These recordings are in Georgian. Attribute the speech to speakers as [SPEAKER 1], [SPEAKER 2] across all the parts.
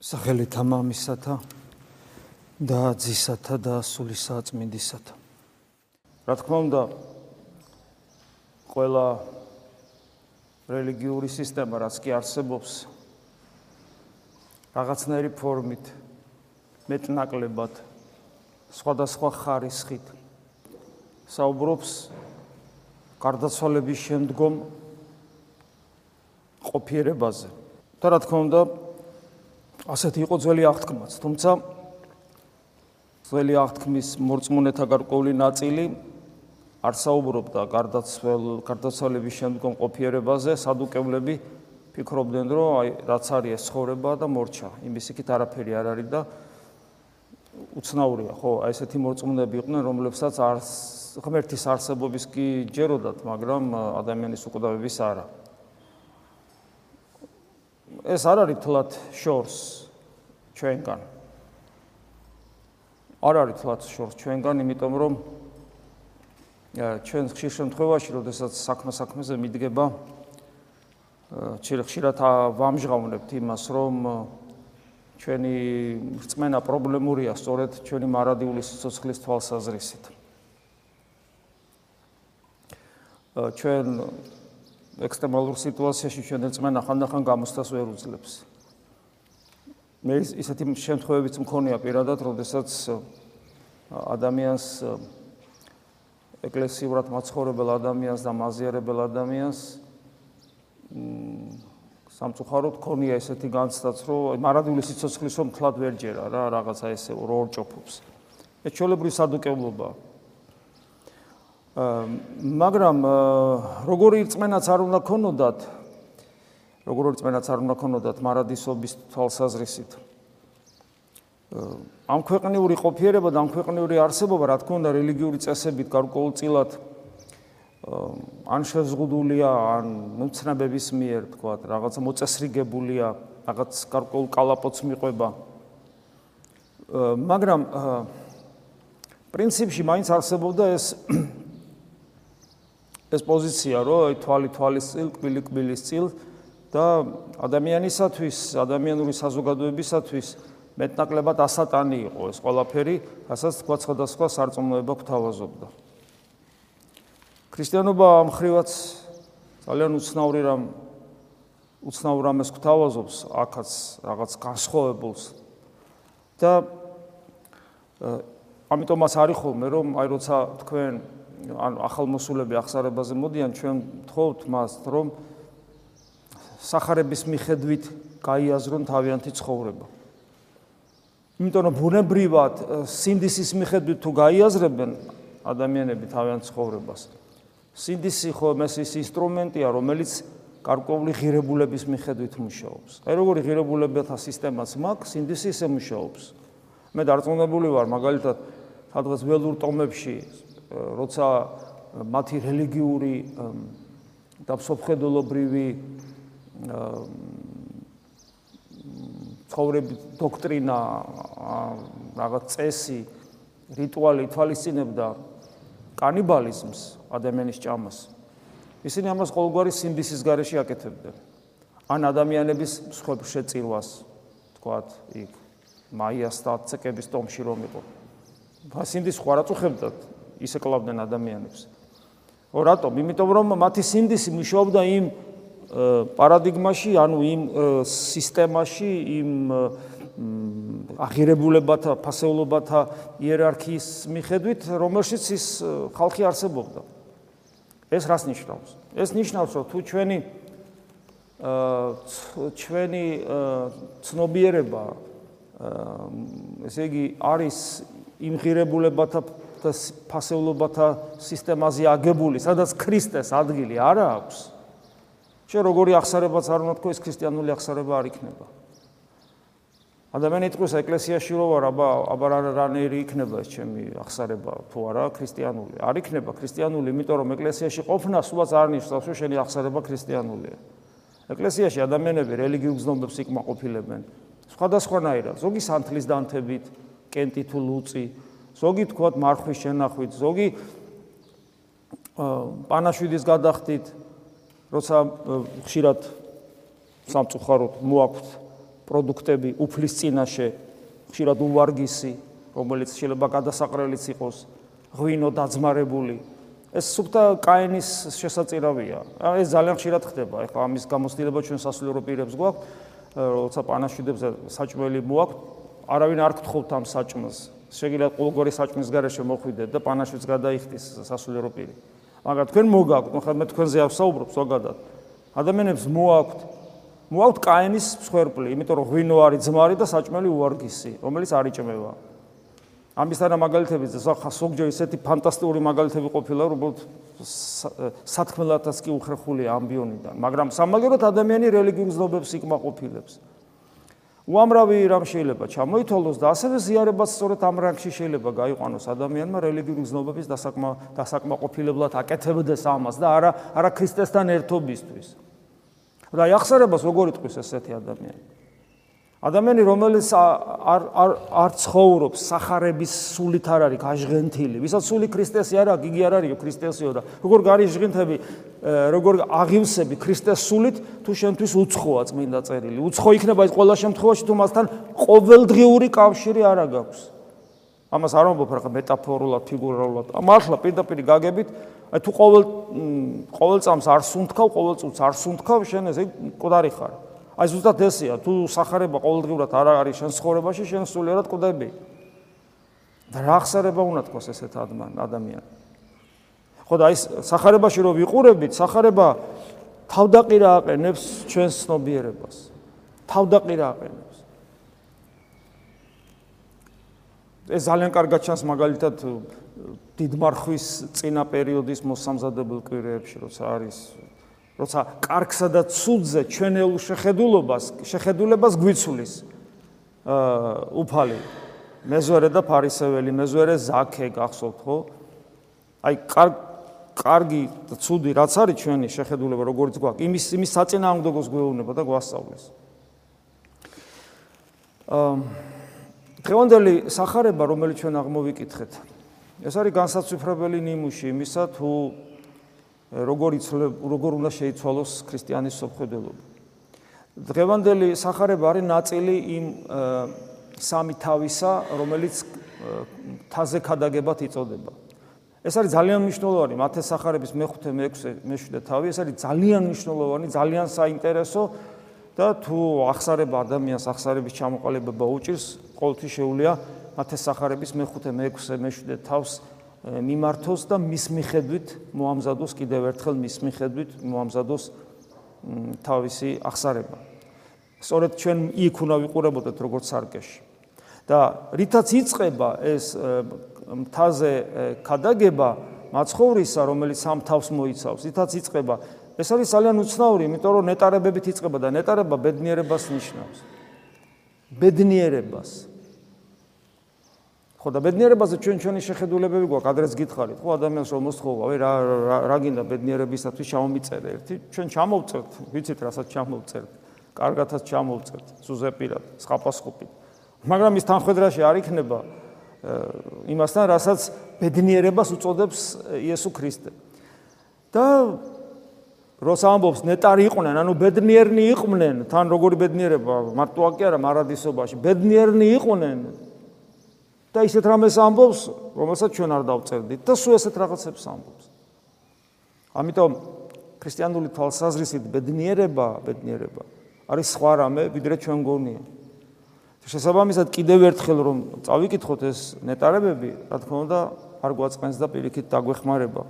[SPEAKER 1] სახელით ამამისათა და ძისათა და სულისა წმინდისათა. რა თქმა უნდა, ყველა რელიგიური სისტემა, რაც კი არსებობს, რაღაცნაირი ფორმით, მეტნაკლებად, სხვადასხვა ხარისხით საუბრობს გარდაცვალების შემდგომ ყოფიერებაზე. და რა თქმა უნდა, ასეთი იყო ძველი აღთქმაც, თუმცა ძველი აღთქმის მორწმუნეთა გარკვეული ნაწილი არ საუბრობდა გარდაცვალ გარდაცვალების შემდგომ ყოფიერებაზე, სადუკებლები ფიქრობდნენ, რომ აი რაც არის ცხოვრება და მორჩა, იმის იქით არაფერი არ არის და უცნაურია, ხო, აი ესეთი მორწმუნეები იყვნენ, რომლებსაც არ ღმერთის არსებობის კი ჯეროდათ, მაგრამ ადამიანის უკვდავების არა. ეს არ არის თლათ შორს ჩვენგან. არ არის თლათ შორს ჩვენგან, იმიტომ რომ ჩვენ ხშირ შემთხვევაში, როდესაც საქმე საქმეზე მიდგება, ხშირად ვამჟღავნებთ იმას, რომ ჩვენი რწმენა პრობლემურია სწორედ ჩვენი მარადიული სიცოცხლის თვალსაზრისით. ჩვენ ექსტრემალურ სიტუაციაში ჩვენ ერთმანეთს ხანდახან გამოსთას ვერ უძლებს. მე ისეთი შემთხვევებიც მქონია პირადად, როდესაც ადამიანს ეკლესიურად მაცხოვრებელ ადამიანს და მაზიარებელ ადამიანს სამწუხაროდ ქონია ესეთი განცდაც, რომ მარადული სიცოცხლის რომ თლად ვერ ჯერა რა, რაღაცა ესე რო ორჭოფობს. ეს ჩოლებრივი სადუკებლობაა. მაგრამ როგორი რწმენაც არ უნდა ქონოდათ? როგორი რწმენაც არ უნდა ქონოდათ მარადისობის თვალსაზრისით? ამ ქვეყნიური ყოფიერება და ამ ქვეყნიური არსებობა რა თქმა უნდა რელიგიური წესებით გარკვეულწილად ან შეზღუდულია ან მოცნებების მიერ თქვა რაღაცა მოწესრიგებულია რაღაც გარკვეულ კალაპოც მიყვება. მაგრამ პრინციპში მაინც არსებობდა ეს ეს პოზიცია, რომ აი თვალი თვალის წილ, კბილი კბილის წილ და ადამიანისათვის, ადამიანური საზოგადოებისათვის მეტნაკლებად ასატანი იყო ეს ყველაფერი, რასაც თქვა სხვადასხვა სარწმუნოება გვთავაზობდა. ქრისტიანობა ამ ხრივაც ძალიან უცნაური რამ უცნაურ რამეს გვთავაზობს, აქაც რაღაც განსხვავებულს და ამიტომაც არის ხოლმე რომ აი როცა თქვენ ან ახალმოსულები ახსარებაზე მოდიან, ჩვენ თხოვთ მას, რომ სახარების მიხედვით გაიაზრონ თავიანთი ცხოვრება. იმიტომ რომ ბუნებრივად სინდისის მიხედვით თუ გაიაზრებენ ადამიანები თავიანთ ცხოვრებას, სინდისი ხო მესის ინსტრუმენტია, რომელიც გარკვეული ღირებულების მიხედვით მუშაობს. აი როგორი ღირებულებათა სისტემაც მაქვს, სინდისი ისე მუშაობს. მე დარწმუნებული ვარ, მაგალითად, სადღაც ველურ ტომებში როცა მათი რელიგიური და სოფხედულობრივი ცხოვრების დოქტრინა რაღაც წესი რიტუალი თვალისწინებდა კანიბალიზმს ადამიანის ჭამას. ისინი ამას ყოველგვარი სიმბისის გარეშე აკეთებდნენ. ან ადამიანების მსხვერპლ შეწირვას თქვათ იქ მაიას და ცეკების ტომში რომ იყო. ხო არ აწუხებდათ ისე კლავდნენ ადამიანებს. ო რატომ? იმიტომ რომ მათი სინდისი მუშაობდა იმ პარადიგმაში, ანუ იმ სისტემაში, იმ აღირებულებათა, ფასეულობათა იერარქიის მიხედვით, რომელშიც ის ხალხი არსებობდა. ეს რას ნიშნავს? ეს ნიშნავს, რომ თუ ჩვენი ჩვენი ცნობიერება ესე იგი არის იმ ღირებულებათა და ფასეულობათა სისტემაზე აგებული, სადაც ქრისტეს ადგილი არ აქვს. შე როგორი ახსარებაც არ უნდა თქო, ეს ქრისტიანული ახსარება არ იქნება. ადამიანი იტყვის ეკლესიაში რო ვარ, აბა აბა რანერი იქნება ეს ჩემი ახსარება თუ არა ქრისტიანული. არ იქნება ქრისტიანული, იმიტომ რომ ეკლესიაში ყოფნა სულაც არ ნიშნავს, რომ შენი ახსარება ქრისტიანულია. ეკლესიაში ადამიანები რელიგიურ გზნობებს იკმაყოფილებენ. სხვადასხვანაირად, ზოგი სანთლის დანთებით, კენტი თუ ლუწი, ზოგი თქვათ მარხვის შენახვით, ზოგი პანაშვიდის გადახდით, როცა ხშირად სამწუხაროდ მოაქვთ პროდუქტები უფლის წინაშე, ხშირად უვარგისი, რომელიც შეიძლება გადასაყრელიც იყოს, ღვინო დაძმარებული. ეს სუფთა კაინის შესაძირავია. ეს ძალიან ხშირად ხდება. ეხლა ამის გამოცდილება ჩვენ სასულიერო პირებს გვაქვს, როცა პანაშვიდებს საჭმელი მოაქვს, არავინ არ გთხოვთ ამ საჭმელს. შეგიძლიათ ყოველგვარი საჭმლის გარეშე მოხვიდეთ და პანაშვიდს გადაიხდის სასულიერო პირი. მაგრამ თქვენ მოგაქვთ, ხო მე თქვენზე ავსაუბრობ ზოგადად. ადამიანებს მოაქვთ მოაქვთ კაინის მსხვერპლი, იმიტომ რომ ღვინო არის ძმარი და საჭმელი უარგისი, რომელიც არ იჭმება. ამის თანა მაგალითები ზოგჯერ ისეთი ფანტასტიკური მაგალითები ყოფილა, რომ სათქმელათაც კი უხრეხული ამბიონიდან, მაგრამ სამაგეროთ ადამიანი რელიგიურ ზნობებს იკმაყოფილებს. უამრავი რამ შეიძლება ჩამოითვალოს და ასევე ზიარებაც სწორედ ამ რანგში შეიძლება გაიყვანოს ადამიანმა რელიგიური ზნობების დასაკმა დასაკმაყოფილებლად აკეთებდეს ამას და არა არა ქრისტესთან ერთობისთვის. და ახსარებას როგორ იტყვის ესეთი ადამიანი? ადამიანი რომელიც არ არ არ ცხოვრობს სახარების სულით არ არის გაჟღენთილი, ვისაც სული ქრისტესი არ აქვს, იგი არ არისო ქრისტესიო და როგორ გარიჟღენთები, როგორ აღივსები ქრისტეს სულით, თუ შენთვის უცხოა წმინდა წერილი. უცხო იქნება ის ყველა შემთხვევაში, თუ მასთან ყოველდღიური კავშირი არ აქვს. ამას არ ვამბობ რა მეტაფორულად, ფიგურალურად. მართლა პირდაპირ გაგებით, თუ ყოველ ყოველ წამს არ სუნთქავ, ყოველ წუთს არ სუნთქავ, შენ ესე მკვდარი ხარ. აი ზუსტად ესეა, თუ სახარება ყოველდღურად არ არის შენ ცხოვრებაში, შენ სულიერად კვდები. და რა ხსარება უნდა თქოს ესეთ ადამიანს? ხო და აი სახარებაში რო ვიყურებით, სახარება თავდაყირა აყენებს ჩვენს ცნობიერებას. თავდაყირა აყენებს. ეს ძალიან კარგად ჩანს მაგალითად დიდმარხვის წინა პერიოდის მოსამზადებელ კვირეებში, როცა არის როცა კარგსა და ცუდზე ჩვენელ შეხედულობას, შეხედულებას გვიცulis აა უფალი მეზვერე და ფარისეველი, მეზვერე ზაქე გახსოვთ ხო? აი კარგი და ცუდი რაც არის ჩვენი შეხედულება, როგორც გვაქვს, იმის იმის საწინააღმდეგოს გვეუბნება და გვასწავლეს. აა დღევანდელი სახარება, რომელიც ჩვენ აღმოვიკითხეთ, ეს არის განსაცვიფრებელი ნიმუში იმისა, თუ როგორ როგორ უნდა შეიცვალოს ქრისტიანის სოფხედელობა. დღევანდელი სახარება არის ნაწილი იმ სამი თავისა, რომელიც თაზე ქადაგებად იწოდება. ეს არის ძალიან მნიშვნელოვანი მათეს სახარების მე-5, მე-6, მე-7 თავი, ეს არის ძალიან მნიშვნელოვანი, ძალიან საინტერესო და თუ ახსარება ადამიანს ახსარების ჩამოყალიბება უჭირს, ყოველთვის შეუულია მათეს სახარების მე-5, მე-6, მე-7 თავს მიმართოს და მის მიხედვით მოამზადოს კიდევ ერთხელ მის მიხედვით მოამზადოს თავისი ახსარება. სწორედ ჩვენ იქ უნდა ვიყურებოდეთ როგორც სარკეში. და რითაც იწება ეს მთაზე ქადაგება მაცხოვრისა, რომელიც სამ თავს მოიცავს, რითაც იწება, ეს არის ძალიან უცნაური, იმიტომ რომ ნეტარებებით იწება და ნეტარება ბედნიერებას ნიშნავს. ბედნიერებას. ხო და ბედნიერებაზე ჩვენ ჩვენი შეხედულებები გვაქვს, ადრეს გითხარით, ხო ადამიანს რომ მოსთხოვა, ვე რა რა გინდა ბედნიერებისათვის ჩამომიწერე ერთი, ჩვენ ჩამოვწერთ, ვიცით რასაც ჩამოვწერთ, კარგათაც ჩამოვწერთ, სუზეპირად, სხაპასხუპით. მაგრამ ის თანხwebdriver-ში არ იქნება იმასთან, რასაც ბედნიერებას უწოდებს იესო ქრისტე. და როცა ამბობს ნეტარი იყვნენ, ანუ ბედნიერნი იყვნენ, თან როგორი ბედნიერება, მარტო აკი არა მარადისობაში, ბედნიერნი იყვნენ, და ისეთ რამეს ამბობს, რომელსაც ჩვენ არ დავწერდით და სულ ესეთ რაღაცებს ამბობს. ამიტომ ქრისტიანული თვალსაზრისით ბედნიერება, ბედნიერება არის სხვა რამე, ვიდრე ჩვენ გონია. შესაბამისად კიდევ ერთხელ რომ წავიკითხოთ ეს ნეტარებები, რა თქმა უნდა, არ გვაწყენს და პირიქით დაგვეხმარება.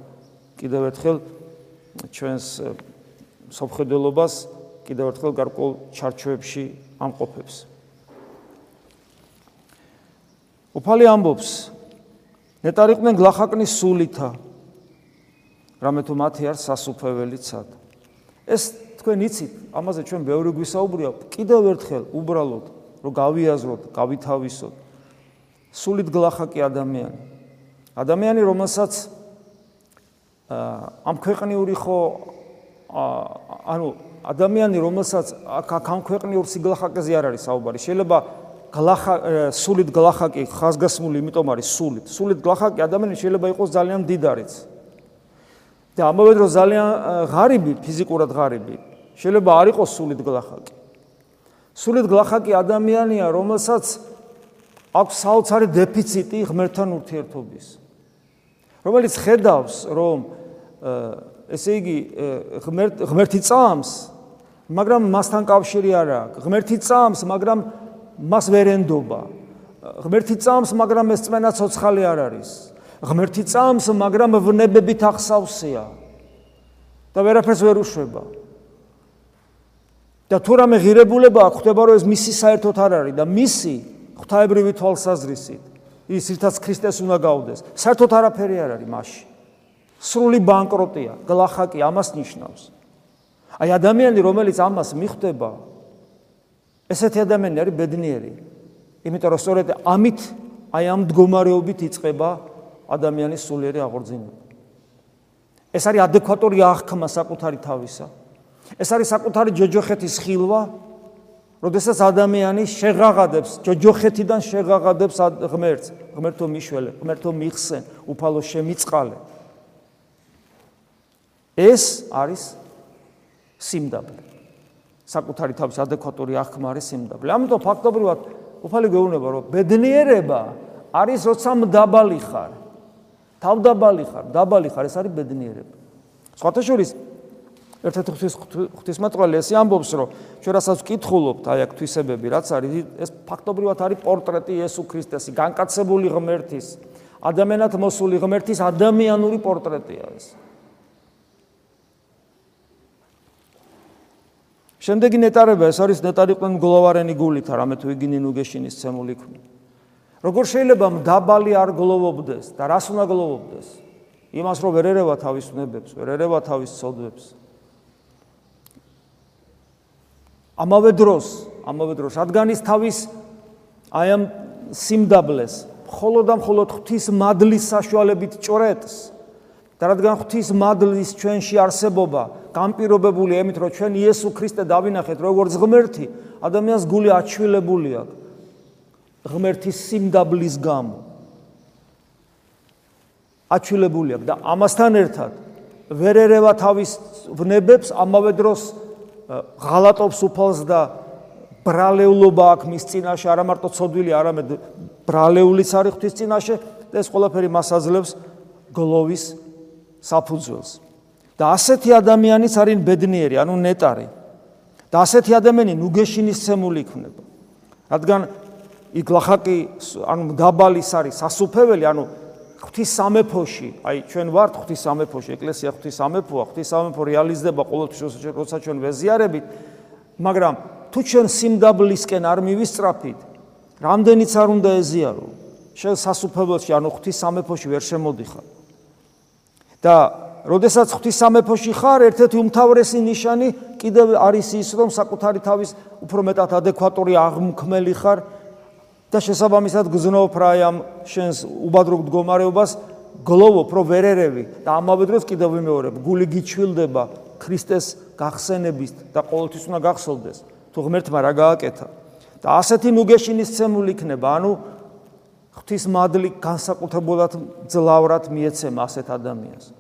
[SPEAKER 1] კიდევ ერთხელ ჩვენს სოფხედელობას კიდევ ერთხელ გარკვეულ ჩარჩოებში ამყოფებს. უფალი ამბობს ნეტარიყვნენ გლახაკნის სულითა რამე თუ მათი არ სასუფეველიცად ეს თქვენ იცით ამაზე ჩვენ ბევრი გვისაუბრია კიდევ ერთხელ უბრალოდ რომ გავიაზროთ გავითავისოთ. სულით გლახაკი ადამიანი. ადამიანი რომელსაც ამ ქვეყნიური ხო ანუ ადამიანი რომელსაც აქ ამ ქვეყნიურ სიგლახაკეზე არ არის საუბარი. შეიძლება გლახა სულით გლახაკი ხაზგასმული იმიტომ არის სულით სულით გლახაკი ადამიანი შეიძლება იყოს ძალიან დიდარიც და ამავე დროს ძალიან ღარიბი ფიზიკურად ღარიბი შეიძლება არ იყოს სულით გლახაკი სულით გლახაკი ადამიანია, რომელსაც აქვს საოცარი დეფიციტი ღმერთთან ურთიერთობის. რომელიც ხედავს, რომ ესე იგი ღმერთი წამს, მაგრამ მასთან კავშირი არ აქვს. ღმერთი წამს, მაგრამ მას ვერ ენდობა. ღმერთი წამს, მაგრამ ეს წმენა ცოცხალი არ არის. ღმერთი წამს, მაგრამ ვნებებით ახსავსეა. და ვერაფერს ვერ უშვება. და თუ რამე ღირებულება აქვს, ხდება რომ ეს მისი საერთოდ არ არის და მისი ღვთაებრივი თვალსაზრისით ის ირთაც ქრისტეს უნდა გაუდეს. საერთოდ არაფერი არ არის მასში. სრული ბანკროტია, გლახაკი ამას ნიშნავს. აი ადამიანი, რომელიც ამას მიხვდება, ესეთი ადამიანი არის ბედნიერი. იმიტომ რომ სწორედ ამით აი ამ მდგომარეობით იწება ადამიანის სულიერი აღორძინება. ეს არის ადეკვატური აღქმა საკუთარი თავისა. ეს არის საკუთარი ჯოჯოხეთის ხილვა, როდესაც ადამიანი შეღაღადებს ჯოჯოხეთიდან შეღაღადებს ღმერთს, ღმერთო მიშველე, ღმერთო მიხსენ, უფალო შემიწყალე. ეს არის სიმდაბლე. საკუთარი თავის ადეკვატური აღქმა არის სიმდაბლე. ამიტომ ფაქტობრივად უფალი გვეუბნება, რომ ბედნიერება არის როცა მდაბალი ხარ. თავდაბალი ხარ, დაბალი ხარ, ეს არის ბედნიერება. სხვათა შორის ერთ-ერთი ღვთის ღვთისმეტყველი ესე ამბობს, რომ ჩვენ რასაც ვკითხულობთ, აი აქ თვისებები, რაც არის, ეს ფაქტობრივად არის პორტრეტი იესო ქრისტესის, განკაცებული ღმერთის, ადამიანად მოსული ღმერთის ადამიანური პორტრეტია ეს. შემდეგი ნეტარება ეს არის ნეტარიყვენ გლოვარენი გულით, რამე თუ იგინი ნუგეშინის ცემული ქმნი. როგორ შეიძლება მდაბალი არ გლოვობდეს და რას უნდა გლოვობდეს? იმას რომ ვერ ერევა თავის ნებებს, ვერ ერევა თავის ცოდვებს. ამავე დროს, ამავე დროს, რადგან ის თავის აი ამ სიმდაბლეს მხოლოდ და მხოლოდ ღვთის მადლის საშუალებით ჭრეთს და რადგან ღვთის მადლის ჩვენში არსებობა გამპირობებული ემით, რომ ჩვენ იესო ქრისტე დავინახეთ როგორც ღმერთი, ადამიანს გული აჩვილებული აქვს ღმერთის სიმდაბლის გამო. აჩვილებული აქვს და ამასთან ერთად ვერ ერევა თავის ვნებებს, ამავე დროს ღალატობს უფალს და ბრალეულობა აქვს მის წინაშე, არა მარტო ცოდვილი, არამედ ბრალეულიც არის ღვთის წინაშე და ეს ყველაფერი მას აძლევს გლოვის საფუძველს. და ასეთი ადამიანიც არის ბედნიერი, ანუ ნეტარი. და ასეთი ადამიანი ნუგეშინის ცემული იქნება. რადგან იქ ლახაკი ანუ დაბალის არის სასუფეველი, ანუ ღვთის სამეფოში, აი ჩვენ ვართ ღვთის სამეფოში, ეკლესია ღვთის სამეფოა, ღვთის სამეფო რეალიზდება ყოველთვის როცა ჩვენ ვეზიარებით, მაგრამ თუ ჩვენ სიმდაბლისკენ არ მივისწრაფით, რამდენიც არ უნდა ეზიარო, შენ სასუფეველში, ანუ ღვთის სამეფოში ვერ შემოდიხარ. და როდესაც ღვთის სამეფოში ხარ, ერთ-ერთი უმთავრესი ნიშანი კიდევ არის ის, რომ საკუთარი თავის უფრო მეტად ადეკვატური აღმქმელი ხარ და შესაბამისად გზნობ რა ამ შენს უბადროგ მდგომარეობას გლოვობ რო ვერერევი და ამავე დროს კიდევ ვიმეორებ გული გიჩვილდება ქრისტეს გახსენების და ყოველთვის უნდა გახსოვდეს თუ ღმერთმა რა გააკეთა. და ასეთი ნუგეშინის ცემული იქნება ანუ ღვთის მადლი განსაკუთრებულად ძლავრად მიეცემა ასეთ ადამიანს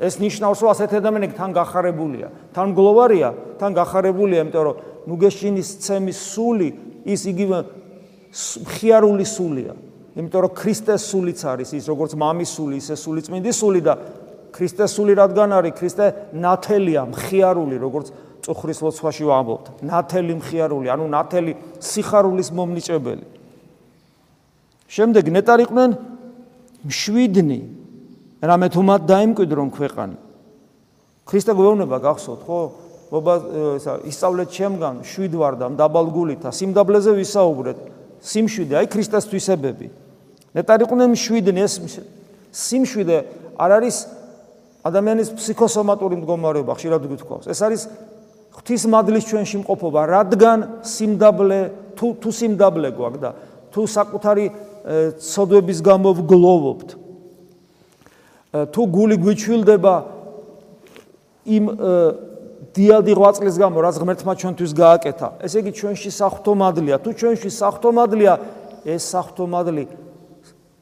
[SPEAKER 1] ეს ნიშნავს რომ ასეთ ადამიანები თან გახარებულია თან გლოვარია თან გახარებულია იმიტომ რომ ნუგეშინის ცემის სული ის იგივე მხიარული სულია. იმიტომ რომ ქრისტეს სულიც არის ის როგორც მამის სული, ისე სული წმინდის სული და ქრისტეს სული რადგან არის ქრისტე ნათელია, მხიარული, როგორც წუხრის ლოცვაში ვამბობთ. ნათელი მხიარული, ანუ ნათელი სიხარულის მომნიჭებელი. შემდეგ ნეტარიყვნენ მშვიდნი რამე თუ მათ დაიმკვიდრონ ქვეყანა. ქრისტე გვეუბნება გახსოვთ, ხო? მობა ისწავლეთ ჩემგან, შვიდ ვარ და დაბალგულით, სიმდაბლეზე ვისაუბრეთ. სიმშვიდე, აი ქრისტეს თვისებები. ნეტარიყვნენ მშვიდნი ეს სიმშვიდე არ არის ადამიანის ფსიქოსომატური მდგომარეობა, ხშირად გითხოვს. ეს არის ღვთის მადლის ჩვენში მყოფობა, რადგან სიმდაბლე თუ თუ სიმდაბლე გვაქვს და თუ საკუთარი ცოდვების გამო ვგლოვობთ. თუ გული გვიჩვილდება იმ დიადი 8 წლის გამო რაც ღმერთმა ჩვენთვის გააკეთა. ესე იგი ჩვენში საფრთხომადლია. თუ ჩვენში საფრთხომადლია, ეს საფრთხომადლი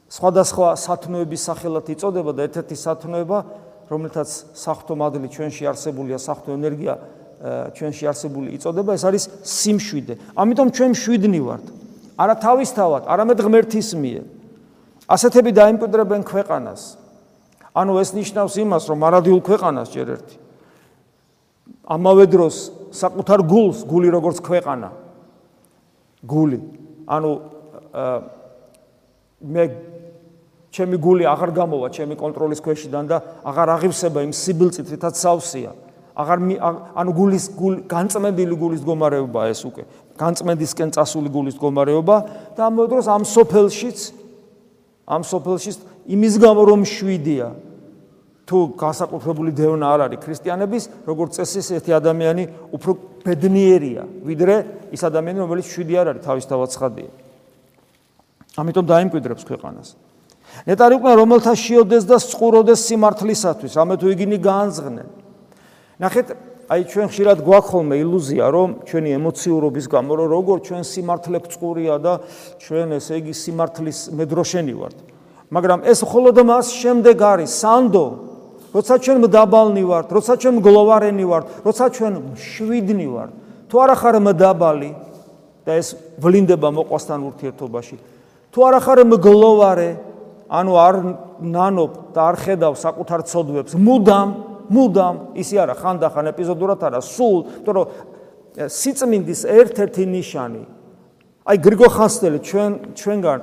[SPEAKER 1] სხვადასხვა სათნოების სახელად იწოდება და ერთ-ერთი სათნოება, რომელთაც საფრთხომადლი ჩვენში არსებულია, საფრთხო ენერგია ჩვენში არსებული იწოდება, ეს არის სიმშვიდე. ამიტომ ჩვენ მშვიდნი ვართ. არა თავისთავად, არამედ ღმერთის მიერ. ასეთები დაიმკვიდრებენ ქვეყანას. ანუ ეს ნიშნავს იმას, რომ მარადიულ ქვეყანას ჯერ ერთი. ამავე დროს საკუთარ გულს, გული როგორც ქვეყანა. გული. ანუ მე ჩემი გული აღარ გამოვა ჩემი კონტროლის ქვეშიდან და აღარ აღივსება იმ სიბილწით, რითაც სავსეა. აღარ ანუ გულის გულ განწმენდილი გულის მდგომარეობა ეს უკვე. განწმენდისკენ წასული გულის მდგომარეობა და ამავე დროს ამ სოფელშიც ამ სოფელშიც იმის გამო რომ შვიდია თუ გასაკუთრებული დევნა არ არის ქრისტიანების, როგორც წესი ერთი ადამიანი უფრო ბედნიერია, ვიდრე ის ადამიანი, რომელიც შვიდი არ არის თავისთავად ცხადია. ამიტომ დაიმკვიდრებს ქვეყანას. ნეტარი უკვე რომელთა შიოდეს და სყუროდეს სიმართლისათვის, ამე თუ იგინი გაანძღნენ. ნახეთ, აი ჩვენ ხშირად გვაქვს ხოლმე ილუზია, რომ ჩვენი ემოციურობის გამო რომ როგორ ჩვენ სიმართლე გწყურია და ჩვენ ესე იგი სიმართლის მედროშენი ვართ. მაგრამ ეს მხოლოდ მას შემდეგ არის სანდო, როცა ჩვენ მდაბალნი ვართ, როცა ჩვენ გლოვარენი ვართ, როცა ჩვენ შვიდნი ვართ. თუ არ ახარ მდაბალი და ეს ვლინდება მოყვასთან ურთიერთობაში. თუ არ ახარ მგლოვარე, ანუ არ ნანობ და არ ხედავ საკუთარ ცოდვებს, მუდამ, მუდამ, ისი არა, ხანდახან ეპიზოდურად არა, სულ, იმიტომ რომ სიწმინდის ერთ-ერთი ნიშანი აი გრიგო ხანძთელი ჩვენ ჩვენგან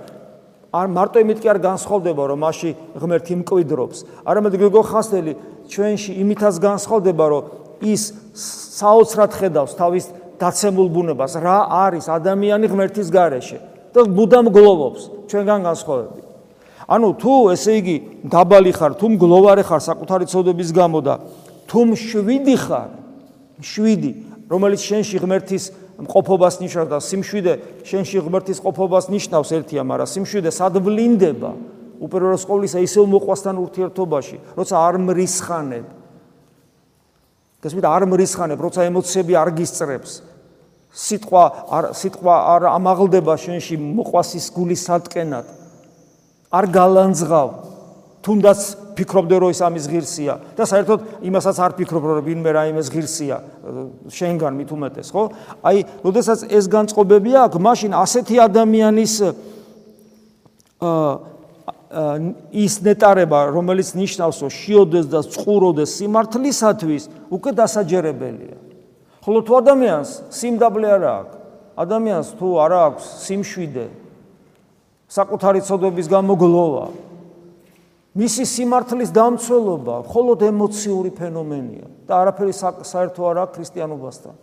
[SPEAKER 1] არ მარტო იმით კი არ განსხვავდება რომ მასში ღმერთი მკვიდრობს. არამედ გრიგო ხანძთელი ჩვენში იმითაც განსხვავდება რომ ის საოცრად ხედავს თავის დაცემულ ბუნებას. რა არის ადამიანი ღმერთის გარეშე? და მუდამ გლოვობს ჩვენგან განსხვავებით. ანუ თუ ესე იგი დაბალი ხარ, თუ მგლოვარი ხარ საკუთარი ცოდების გამო და თუ მშვიდი ხარ, მშვიდი, რომელიც შენში ღმერთის მყოფობას ნიშნავს და სიმშვიდე შენში ღმერთის მყოფობას ნიშნავს ერთია, მაგრამ სიმშვიდე სადვლინდება უპირველეს ყოვლისა ისევ მოყვასთან ურთიერთობაში, როცა არ მრისხანებ. გასმით არ მრისხანებ, როცა ემოციები არ გისწრებს. სიტყვა არ სიტყვა არ ამაღლდება შენში მოყვასის გულის სატკენად. არ გალანძღავ თუნდაც ფიქრობდე რომ ის ამის ღირსია და საერთოდ იმასაც არ ფიქრობ რომ ვინმე რაიმე ღირსია შენგან მით უმეტეს ხო აი როდესაც ეს განწყობები აქვს მაშინ ასეთი ადამიანის ის ნეტარება რომელიც ნიშნავს რომ შიოდეს და წყუროდეს სიმართლისათვის უკვე დასაჯერებელია ხოლო თუ ადამიანს სიმდაბლე არ აქვს ადამიანს თუ არ აქვს სიმშვიდე საკუთარი ცოდვების გამო გლოვა. მისი სიმართლის დამცველობა მხოლოდ ემოციური ფენომენია და არაფერი საერთო არ აქვს ქრისტიანობასთან.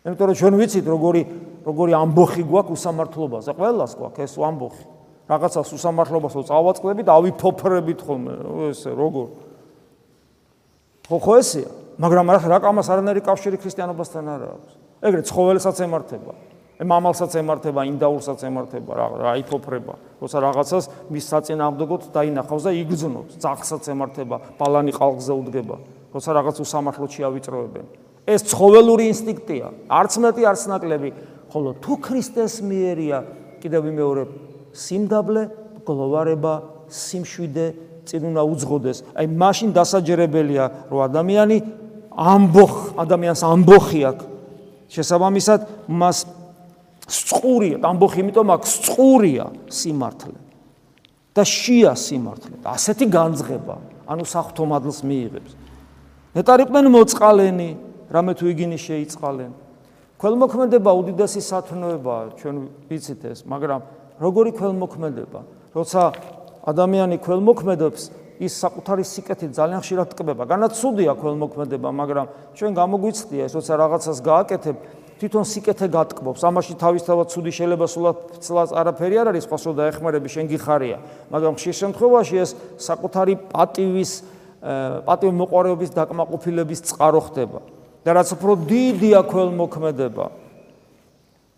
[SPEAKER 1] იმიტომ რომ ჩვენ ვიცით როგორი როგორი ამბოხი გვაქვს უსამართლობაზე. ყველას გვაქვს ეს ამბოხი. რაღაცას უსამართლობას რო წავაწყდებით, ავიფოფრებით ხოლმე, ესე როგორ. ხო ხო ესეა, მაგრამ რა კამას არანაირი კავშირი ქრისტიანობასთან არ აქვს. ეგრე ცხოველსაც ემართება. მამალსაც ემართება, ინდაურსაც ემართება, რა რა იფოფრება. როცა რაღაცას მის საწინააღმდეგოდ დაინახავს და იგრძნობს, ძახსაც ემართება, ბალანი ყალხზე უდგება. როცა რაღაც უსამართლოდ შეავიწროებენ. ეს ცხოველური ინსტინქტია, არც მეტი, არც ნაკლები, ხოლო თუ ქრისტეს მიერია, კიდევ ვიმეორებ, სიმდაბლე, გლოვარება, სიმშვიდე წინ უნდა უძღოდეს. აი მაშინ დასაჯერებელია, რომ ადამიანი ამბოხ, ადამიანს ამბოხი აქვს. შესაბამისად, მას წყურია, ამბოხი იმიტომ აქვს წყურია სიმართლე. და შია სიმართლე. ასეთი განძღება, ანუ საფრთხო მადლს მიიღებს. ნეტარიყვნენ მოწყალენი, რამე თუ იგინი შეიწყალენ. ქველმოქმედება უდიდესი სათნოებაა, ჩვენ ვიცით ეს, მაგრამ როგორი ქველმოქმედება? როცა ადამიანი ქველმოქმედებს, ის საკუთარი სიკეთით ძალიან ხშირად ტკბება. განაცუდია ქველმოქმედება, მაგრამ ჩვენ გამოგვიცდია ეს, როცა რაღაცას გააკეთებ, თვითონ სიკეთე გატკბობს. ამაში თავისთავად ცუდი შეიძლება სულაც არაფერი არ არის, ხოსო და ეხმარები შენ გიხარია. მაგრამ ხშირ შემთხვევაში ეს საკუთარი პატივის პატივ მოყარეობის დაკმაყოფილების წყარო ხდება. და რაც უფრო დიდია ქველმოქმედება.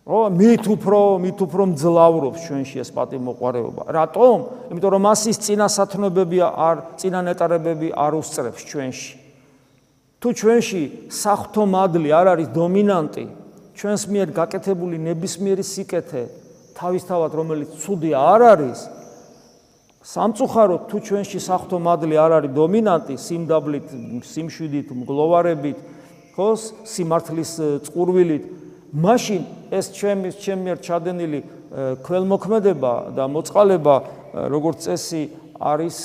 [SPEAKER 1] ო მით უფრო მით უფრო მძლავრობს ჩვენში ეს პატივ მოყარეობა. რატომ? იმიტომ რომ მასის წინასათნობები არ წინანეტარებები არ უსწრებს ჩვენში. თუ ჩვენში საფრთხო მადლი არ არის დომინანტი, ჩვენს მიერ გაკეთებული ნებისმიერი სიკეთე თავისთავად რომელიც ცუდი არ არის სამწუხაროდ თუ ჩვენში საფრთხო მადლი არ არის დომინანტი სიმდაბლით სიმშვიდით მგლოვარებით ხო, სიმართლის წყურვილით, მაშინ ეს ჩემი ჩემი ჩადენილი ქველმოქმედება და მოწყალება როგორც წესი არის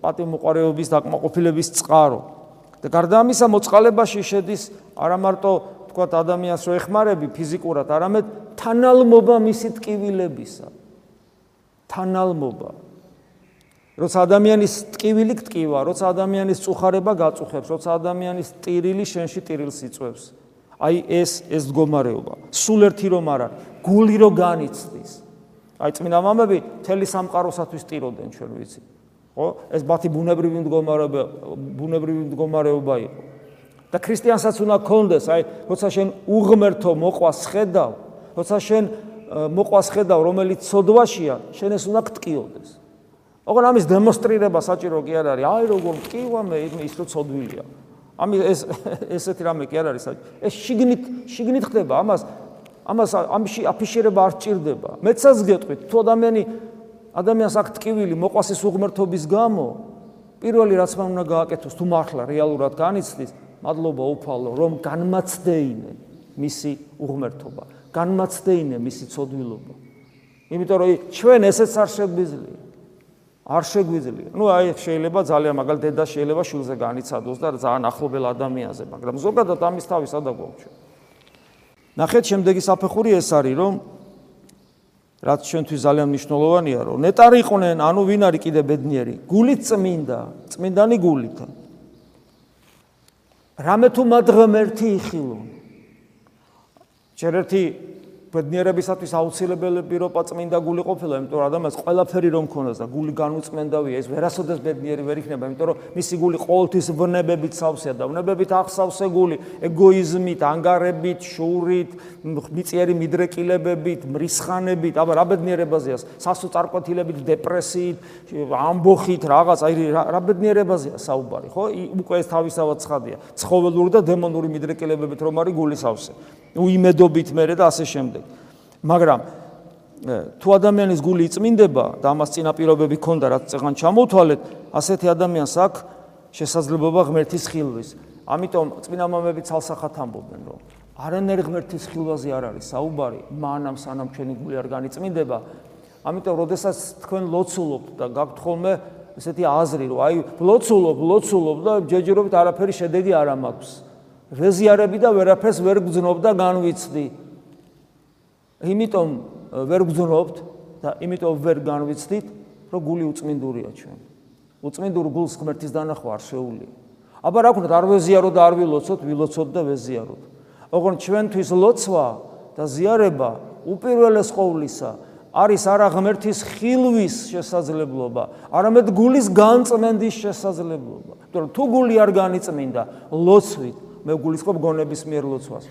[SPEAKER 1] პატიმოყარეობის დაკმაყოფილების წყარო. და გარდა ამისა მოწყალებაში შედის არა მარტო თქვა ადამიანს რო ეხმარები ფიზიკურად, არამედ თანალმობა მისი ტკივილებისა. თანალმობა. როცა ადამიანის ტკივილი ტკივა, როცა ადამიანის წუხარება გაწუხებს, როცა ადამიანის ტირილი შენში ტირილს იწვევს. აი ეს ეს მდგომარეობა. სულ ერთი რომ არა, გული რო განიცდის. აი წმინდა მამები თელი სამყაროსათვის ტიროდნენ ჩვენ ვიცი. ხო? ეს ბათი ბუნებრივი მდგომარეობა, ბუნებრივი მდგომარეობა იყო. და ქრისტიანსაც უნდა კონდეს, აი, როცა შენ უღმერთო მოყვას ხედავ, როცა შენ მოყვას ხედავ, რომელიც სოდვაშია, შენ ეს უნდა გტკიოდეს. ოღონ ამის დემონსტრირება საჭირო კი არ არის. აი როგორ მტკივა მე ის რო სოდვილია. ამი ეს ესეთი რამე კი არ არის საჭირო. ეს შიგნით შიგნით ხდება, ამას ამას ამში აფიშირება არ ჭირდება. მეცაც გეტყვით, თუ ადამიანი ადამიანს აქ ტკივილი მოყვასის უღმერთობის გამო პირველი რაც მან უნდა გააკეთოს თუ მართლა რეალურად განიცდის მადლობა უფალო რომ განმაცდეინე მისი უღმერთობა განმაცდეინე მისი ცოდვილობა იმიტომ რომ ჩვენ ესეც არ შეგვიძლია არ შეგვიძლია ну აი შეიძლება ძალიან მაგალ დედა შეიძლება შულზე განიცადოს და ძალიან ახლობელ ადამიანზე მაგრამ ზოგადად ამის თავი სადა გვაქვს ნახეთ შემდეგი საფეხური ეს არის რომ რაც ჩვენთვის ძალიან მნიშვნელოვანია, რომ ნეტარი იყვნენ, ანუ ვინ არის კიდე ბედნიერი? გულით წმინდა, წმინდანი გულით. რამე თუ მადღმერთი იხილონ. ჯერ ერთი ბედნიერებისათვის აუცილებელი რო პაწმინდა გული ყოფილა, იმიტომ რომ ადამიანს ყველაფერი რომ ქონდეს და გული განუწმენდავია, ეს ვერასოდეს ბედნიერი ვერ იქნება, იმიტომ რომ მისი გული ყოველთვის ვნებებით სავსეა და ვნებებით ახსავსე გული, ეგოიზმით, ანგარებით, შურით, მიწიერი მიდრეკილებებით, მრისხანებით, აბა რა ბედნიერებაზეა, სასოწარკვეთილებით, დეპრესიით, ამბოხით, რაღაც, აი რა ბედნიერებაზეა საუბარი, ხო? უკვე ეს თავისავად ცხადია. ცხოველური და დემონური მიდრეკილებებით რომ არის გული სავსე. უიმედობით მერე და ასე შემდეგ. მაგრამ თუ ადამიანის გული იწმინდება და ამას წინაპირობები ქონდა, რაც წეგან ჩამოთვალეთ, ასეთი ადამიანს აქვს შესაძლებლობა ღმერთის ხილვის. ამიტომ წმინდა მამები ცალსახად ამბობენ, რომ არანერ ღმერთის ხილვაზე არ არის საუბარი, მანამ სანამ ჩვენი გული არ განიწმინდება. ამიტომ, როდესაც თქვენ ლოცულობთ და გაქვთ ხოლმე ესეთი აზრი, რომ აი, ლოცულობ, ლოცულობ და ჯეჯერობით არაფერი შედეგი არ მაქვს. რეზიარები და ვერაფერს ვერ გძნობ და განვიცდი. იმიტომ ვერ გძნობთ და იმიტომ ვერ განვიცდით, რომ გული უწმინდურია ჩვენ. უწმინდურ გულს ღმერთის დანახვა არ შეუძლია. აბა რა ვქნათ, არ ვეზიარო და არ ვილოცოთ, ვილოცოთ და ვეზიაროთ. ოღონ ჩვენთვის ლოცვა და ზიარება უპირველეს ყოვლისა არის არა ღმერთის ხილვის შესაძლებლობა, არამედ გულის განწმენდის შესაძლებლობა. იმიტომ რომ თუ გული არ განიწმინდა ლოცვით, მე გულისხმობ გონების მიერ ლოცვას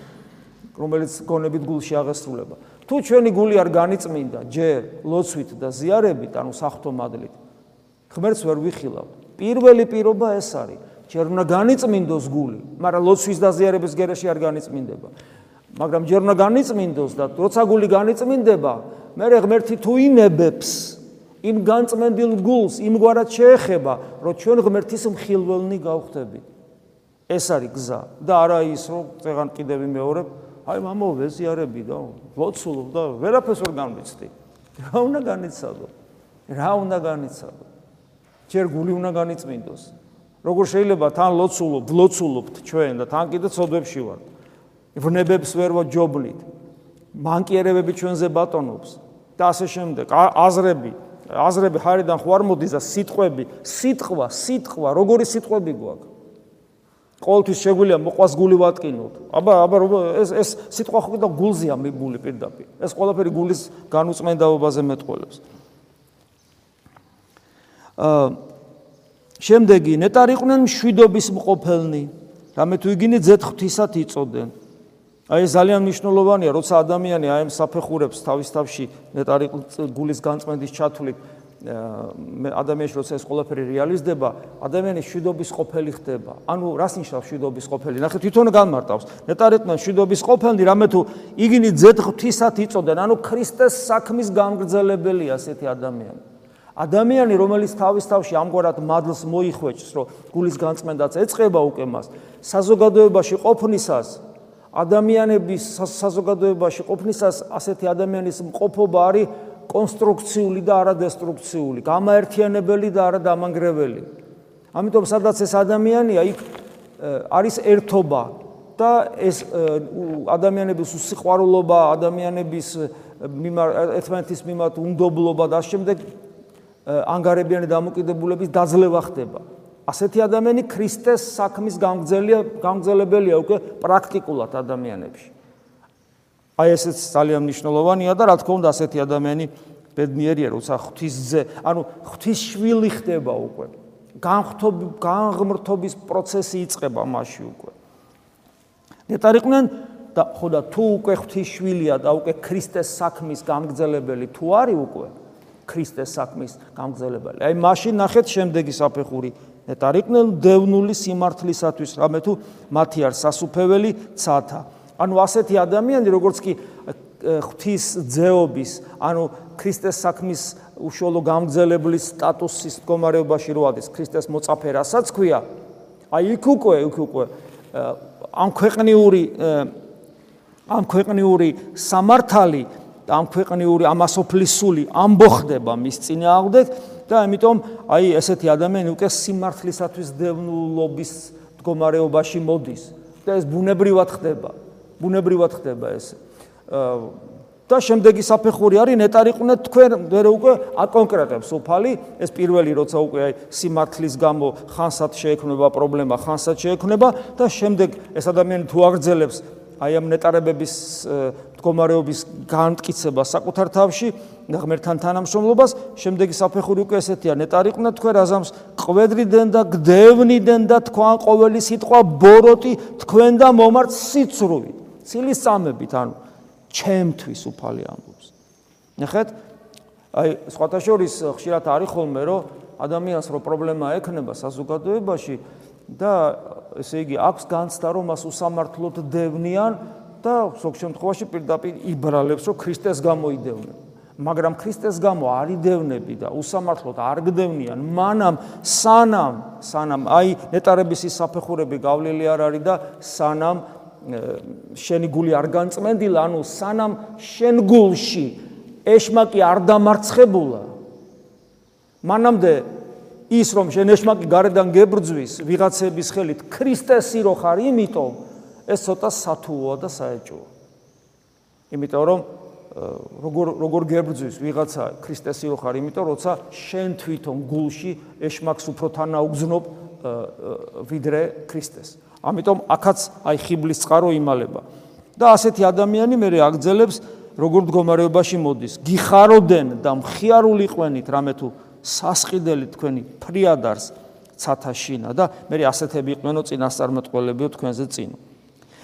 [SPEAKER 1] რომელიც გონებით გულში აღესრულება. თუ ჩვენი გული არ განიწმინდა ჯერ ლოცვით და ზიარებით ანუ სახთო მადლით ღმერთს ვერ ვიხილავ პირველი პირობა ეს არის. ჯერ უნდა განიწმინდოს გული მაგრამ ლოცვის და ზიარების გარეშე არ განიწმინდება. მაგრამ ჯერ უნდა განიწმინდოს და როცა გული განიწმინდება მე ღმერთი თუ ინებებს იმ განწმენდილ გულს იმგვარად შეეხება რომ ჩვენ ღმერთის მხილველნი გავხდებით ეს არის გზა. და არა ის რომ წეღან კიდევ მეორებ აი მამა ვეზიარები და ვოცულობ და ვერაფერს ვერ განვიცდი. რა უნდა განიცადო? რა უნდა განიცადო? ჯერ გული უნდა განიწმინდოს. როგორ შეიძლება თან ლოცულობ ვლოცულობთ ჩვენ და თან კიდე ცოდვებში ვართ. ვნებებს ვერ ვჯობლით მანკიერებები ჩვენზე ბატონობს. და ასე შემდეგ. აზრები აზრები ხარიდან ხო არ მოდის და სიტყვები სიტყვა სიტყვა როგორი სიტყვები გვაქვს? ყოველთვის შეგვიძლია მოყვას გული ვატკინოთ. აბა, აბა ეს ეს სიტყვა ხო კიდე გულზეა მიბული პირდაპირ. ეს ყველაფერი გულის განუწმენდაობაზე მეტყოლებს. აა შემდეგი ნეტარიყვნენ მშვიდობის მყოფელნი. რამე თუ იგინი ზეთხთისად იწოდენ. აი ეს ძალიან მნიშვნელოვანია, როცა ადამიანი აი ამ საფეხურებს თავის თავში ნეტარი გულის განწმენდის ჩათვლით ადამიანში როცა ეს ყველაფერი რეალიზდება, ადამიანის შვიდობის ყოფილი ხდება. ანუ რას ნიშნავს შვიდობის ყოფილი? ნახე თვითონ განმარტავს. ნეტარეთმა შვიდობის ყოფილი რამე თუ იგინი ძეთხთისად იწოდენ, ანუ ქრისტეს საქმის გამგრძელებელია ასეთი ადამიანი. ადამიანი, რომელიც თავის თავში ამგვარად მადლს მოიხვეჭს, რომ გულის განწმენდაც ეწება უკვე მას, საზოგადოებაში ყოფნისას, ადამიანების საზოგადოებაში ყოფნისას ასეთი ადამიანის მყოფობა არის კონსტრუქციული და არა დესტრუქციული, გამაერთიანებელი და არა დამანგრეველი. ამიტომ სადაც ეს ადამიანია, იქ არის ერთობა და ეს ადამიანების უსიყვარულობა, ადამიანების ერთმანეთის მიმართ უნდობლობა და შემდეგ ანგარებიანი დამოკიდებულების დაძლევა ხდება. ასეთი ადამიანი ქრისტეს საქმის გამგზელია, გამგზელებელია უკვე პრაქტიკულად ადამიანებში. აი ესეც ძალიან მნიშვნელოვანია და რა თქმა უნდა ასეთი ადამიანი ბედნიერია, როცა ღვთისზე, ანუ ღვთის შვილი ხდება უკვე. განღთობ განღმრთობის პროცესი იწყება მასში უკვე. ნეტარიყვნენ და ხო და თუ უკვე ღვთის შვილია და უკვე ქრისტეს საქმის გამგზელებელი თუ არის უკვე ქრისტეს საქმის გამგზელებელი. აი მაშინ ნახეთ შემდეგი საფეხური ნეტარიყვნენ დევნული სიმართლისათვის, რამე თუ მათი არ სასუფეველი ცათა. ანუ ასეთი ადამიანი როგორც კი ღვთის ძეობის, ანუ ქრისტეს საქმის უშუალო გამგზელებლის სტატუსის მდგომარეობაში როადეს ქრისტეს მოწაფე რასაც ქვია აი იქ უკვე იქ უკვე ამ ქვეყნიური ამ ქვეყნიური სამართალი ამ ქვეყნიური ამასოფლისული ამბოხდება მის წინააღმდეგ და ამიტომ აი ესეთი ადამიანი უკვე სიმართლისათვის დევნულობის მდგომარეობაში მოდის და ეს ბუნებრივად ხდება ბუნებრივად ხდება ეს. და შემდეგი საფეხური არის ნეტარიყვნენ თქვენ ვერ უკვე აკონკრეტებს უფალი. ეს პირველი როცა უკვე აი სიმართლის გამო ხანსად შეექმნება პრობლემა ხანსად შეექმნება და შემდეგ ეს ადამიანი თუ აგრძელებს აი ამ ნეტარებების მდგომარეობის განმტკიცება საკუთარ თავში და ღმერთთან თანამშრომლობას შემდეგი საფეხური უკვე ესეთია. ნეტარიყვნენ თქვენ რაზამს ყვედრიდან და გდევნიდან და თქვენ ყოველი სიტყვა ბოროტი თქვენ და მომართ სიცრუვით ცილის სამებით ანუ ჩემთვის უფალი ამბობს. ნახეთ, აი სხვათა შორის ხშირად არის ხოლმე რომ ადამიანს რო პრობლემა ექნება საზოგადოებაში და ესე იგი აქვს განცდა რომ მას უსამართლოდ დევნიან და ზოგ შემთხვევაში პირდაპირ იბრალებს რომ ქრისტეს გამოიდევნენ. მაგრამ ქრისტეს გამო არ იდევნები და უსამართლოდ არ გდევნიან, მანამ სანამ სანამ აი ნეტარების ის საფეხურები გავლილი არ არის და სანამ შენი გული არ განწმენდილა, ანუ სანამ შენ გულში ეშმაკი არ დამარცხებულა. მანამდე ის რომ შენ ეშმაკი გარედან გებრძვის ვიღაცების ხელით ქრისტესი რო ხარ, იმიტომ ეს ცოტა სათუოა და საეჭოა. იმიტომ რომ როგორ როგორ გებრძვის ვიღაცა ქრისტესი რო ხარ, იმიტომ როცა შენ თვითონ გულში ეშმაკს უფრო თანაუგზნობ ვიდრე ქრისტეს. ამიტომ აქაც აი ხიბლის წყარო იმალება. და ასეთი ადამიანი მე აგძელებს როგორ მდგომარეობაში მოდის. გიხაროდენ და მხიარული ყვენით რამე თუ სასყიდელი თქვენი ფრიადარს ცათაშინა და მე ასეთები იყვენო წინასწარმეტყველებიო თქვენზე წინ.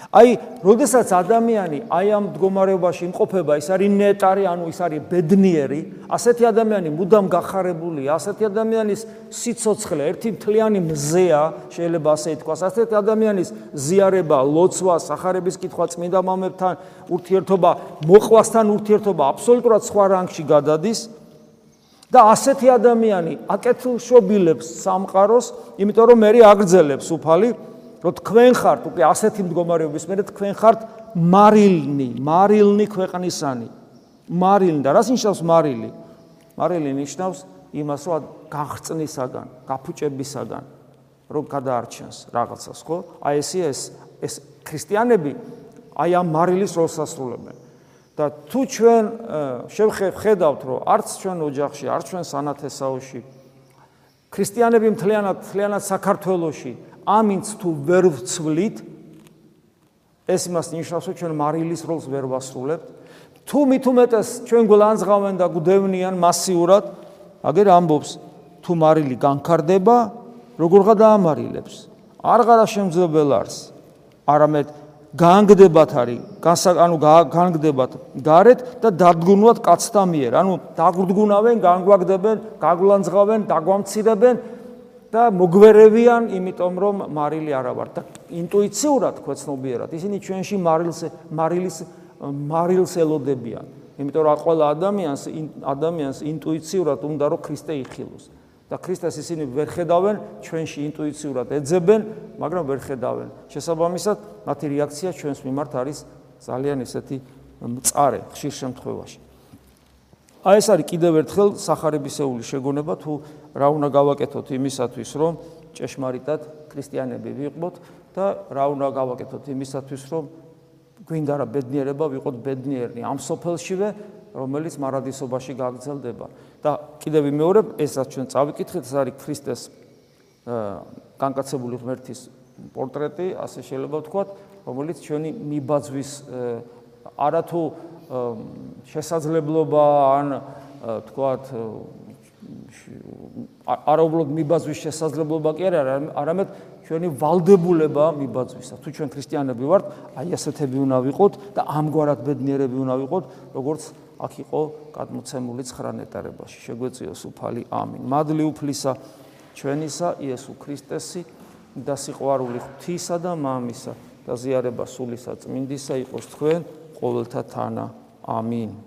[SPEAKER 1] აი, როდესაც ადამიანი აი ამ მდგომარეობაში იმყოფება, ის არის ნეტარი, ანუ ის არის ბედნიერი, ასეთი ადამიანი მუდამ გახარებულია, ასეთი ადამიანის სიцоცხლე ერთი მთლიანი მზეა, შეიძლება ასე ითქვას, ასეთი ადამიანის ზიარება, ლოცვა, სახარების კითხვა წმინდა მამებთან ურთიერთობა, მოყვასთან ურთიერთობა აბსოლუტურად სხვა რანგში გადადის. და ასეთი ადამიანი აკეთილშობილებს სამყაროს, იმიტომ რომ მე აგრძელებს უფალი რომ თქვენ ხართ უკვე ასეთი მდგომარეობის მერე თქვენ ხართ მარილნი, მარილნი ქვეყნისანი. მარილნი და რას ნიშნავს მარილი? მარილი ნიშნავს იმას, რომ გაღწნისაგან, გაფუჭებისაგან რომ გადაარჩენს რაღაცას, ხო? აი ესე ეს ეს ქრისტიანები აი ამ მარილის როლს ასრულებენ. და თუ ჩვენ შევხედავთ, რომ არც ჩვენ ოჯახში, არც ჩვენ სანათესაოში ქრისტიანები მთლიანად მთლიანად საქართველოში ამინც თუ ვერ ვცვლით ეს იმას ნიშნავს რომ ჩვენ მარილის როლს ვერ ვასრულებთ. თუ მით უმეტეს ჩვენ გულანძღავენ და გვდევნიან მასიურად აგერ ამბობს თუ მარილი განკარდება როგორ გადაამარილებს არ ღარა შემძლებელ არს. არამედ განგდებათ არის ანუ განგდებათ გარეთ და დადგუნვათ კაცთა მიერ. ანუ დაგვდგუნავენ განგვაგდებენ გაგულანძღავენ დაგვამცირებენ და მოგვერევიან, იმიტომ რომ მარილი არა ვარ და ინტუიციურად ქვეცნობიერად ისინი ჩვენში მარილს მარილის მარილს ელოდებიან. იმიტომ რომ ყველა ადამიანს ადამიანს ინტუიციურად უნდა რომ ქრისტე იხილოს. და ქრისტეს ისინი ვერ ხედავენ, ჩვენში ინტუიციურად ეძებენ, მაგრამ ვერ ხედავენ. შესაბამისად, მათი რეაქცია ჩვენს მიმართ არის ძალიან ესეთი მწარე ხშირ შემთხვევაში. აი ეს არის კიდევ ერთხელ სახარებისეული შეგონება თუ რა უნდა გავაკეთოთ იმისათვის, რომ ჭეშმარიტად ქრისტიანები ვიყოთ და რა უნდა გავაკეთოთ იმისათვის, რომ გვინდა რა ბედნიერება ვიყოთ ბედნიერნი ამ სოფელშივე, რომელიც მარადისობაში გაგრძელდება. და კიდევ მეორე, ესაც ჩვენ წავიკითხეთ, ეს არის ქრისტეს განკაცებული ღმერთის პორტრეტი, ასე შეიძლება ვთქვათ, რომელიც ჩვენი მიბაძვის არათუ შესაძლებლობა ან ვთქვათ არაუბრალოდ მიბაძვის შესაძლებლობა კი არა, არამედ ჩვენი ვალდებულება მიბაძვისა. თუ ჩვენ ქრისტიანები ვართ, აი ასეთები უნდა ვიყოთ და ამგვარად ბედნიერები უნდა ვიყოთ, როგორც აქ იყო გადმოცემული 9 ნეტარებაში. შეგვეციოს უფალი. ამინ. მადლი უფლისა ჩვენისა იესო ქრისტესი და სიყვარული ღვთისა და მამისა და ზიარება სულისა წმინდისა იყოს თქვენ ყოველთა თანა. ამინ.